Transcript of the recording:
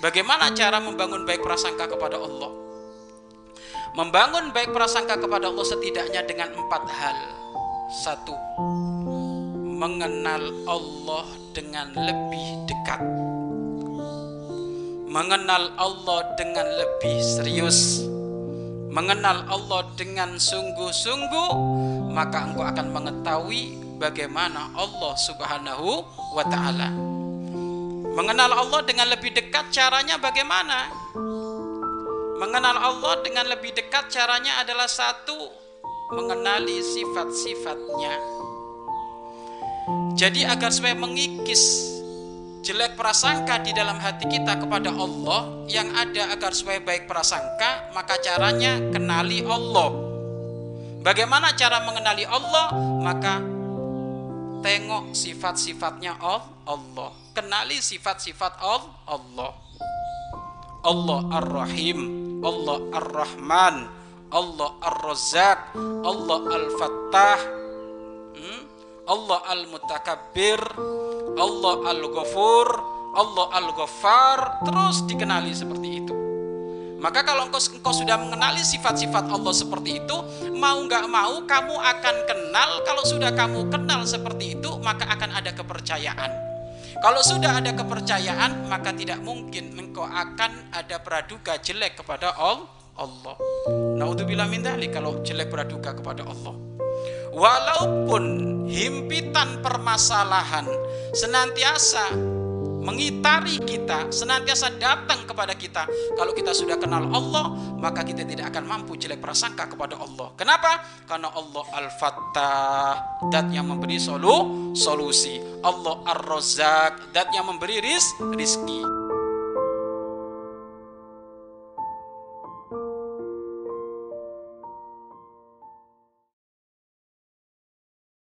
Bagaimana cara membangun baik prasangka kepada Allah? Membangun baik prasangka kepada Allah setidaknya dengan empat hal. Satu, mengenal Allah dengan lebih dekat. Mengenal Allah dengan lebih serius. Mengenal Allah dengan sungguh-sungguh, maka engkau akan mengetahui bagaimana Allah Subhanahu wa taala. Mengenal Allah dengan lebih dekat caranya bagaimana? Mengenal Allah dengan lebih dekat caranya adalah satu, mengenali sifat-sifatnya. Jadi agar supaya mengikis jelek prasangka di dalam hati kita kepada Allah yang ada agar supaya baik prasangka, maka caranya kenali Allah. Bagaimana cara mengenali Allah? Maka tengok sifat-sifatnya Allah. Kenali sifat-sifat Allah. Allah Ar-Rahim, Allah Ar-Rahman, Allah Ar-Razzaq, Allah Al-Fattah, hmm? Allah Al-Mutakabbir, Allah Al-Ghafur, Allah Al-Ghaffar, terus dikenali seperti itu. Maka kalau engkau, engkau sudah mengenali sifat-sifat Allah seperti itu, mau nggak mau kamu akan kenal. Kalau sudah kamu kenal seperti itu, maka akan ada kepercayaan. Kalau sudah ada kepercayaan, maka tidak mungkin engkau akan ada praduga jelek kepada Allah. Naudzubillah min kalau jelek praduga kepada Allah. Walaupun himpitan permasalahan senantiasa mengitari kita, senantiasa datang kepada kita. Kalau kita sudah kenal Allah, maka kita tidak akan mampu jelek prasangka kepada Allah. Kenapa? Karena Allah Al-Fattah, dat yang memberi solu, solusi. Allah Ar-Razzaq, dat yang memberi rizki.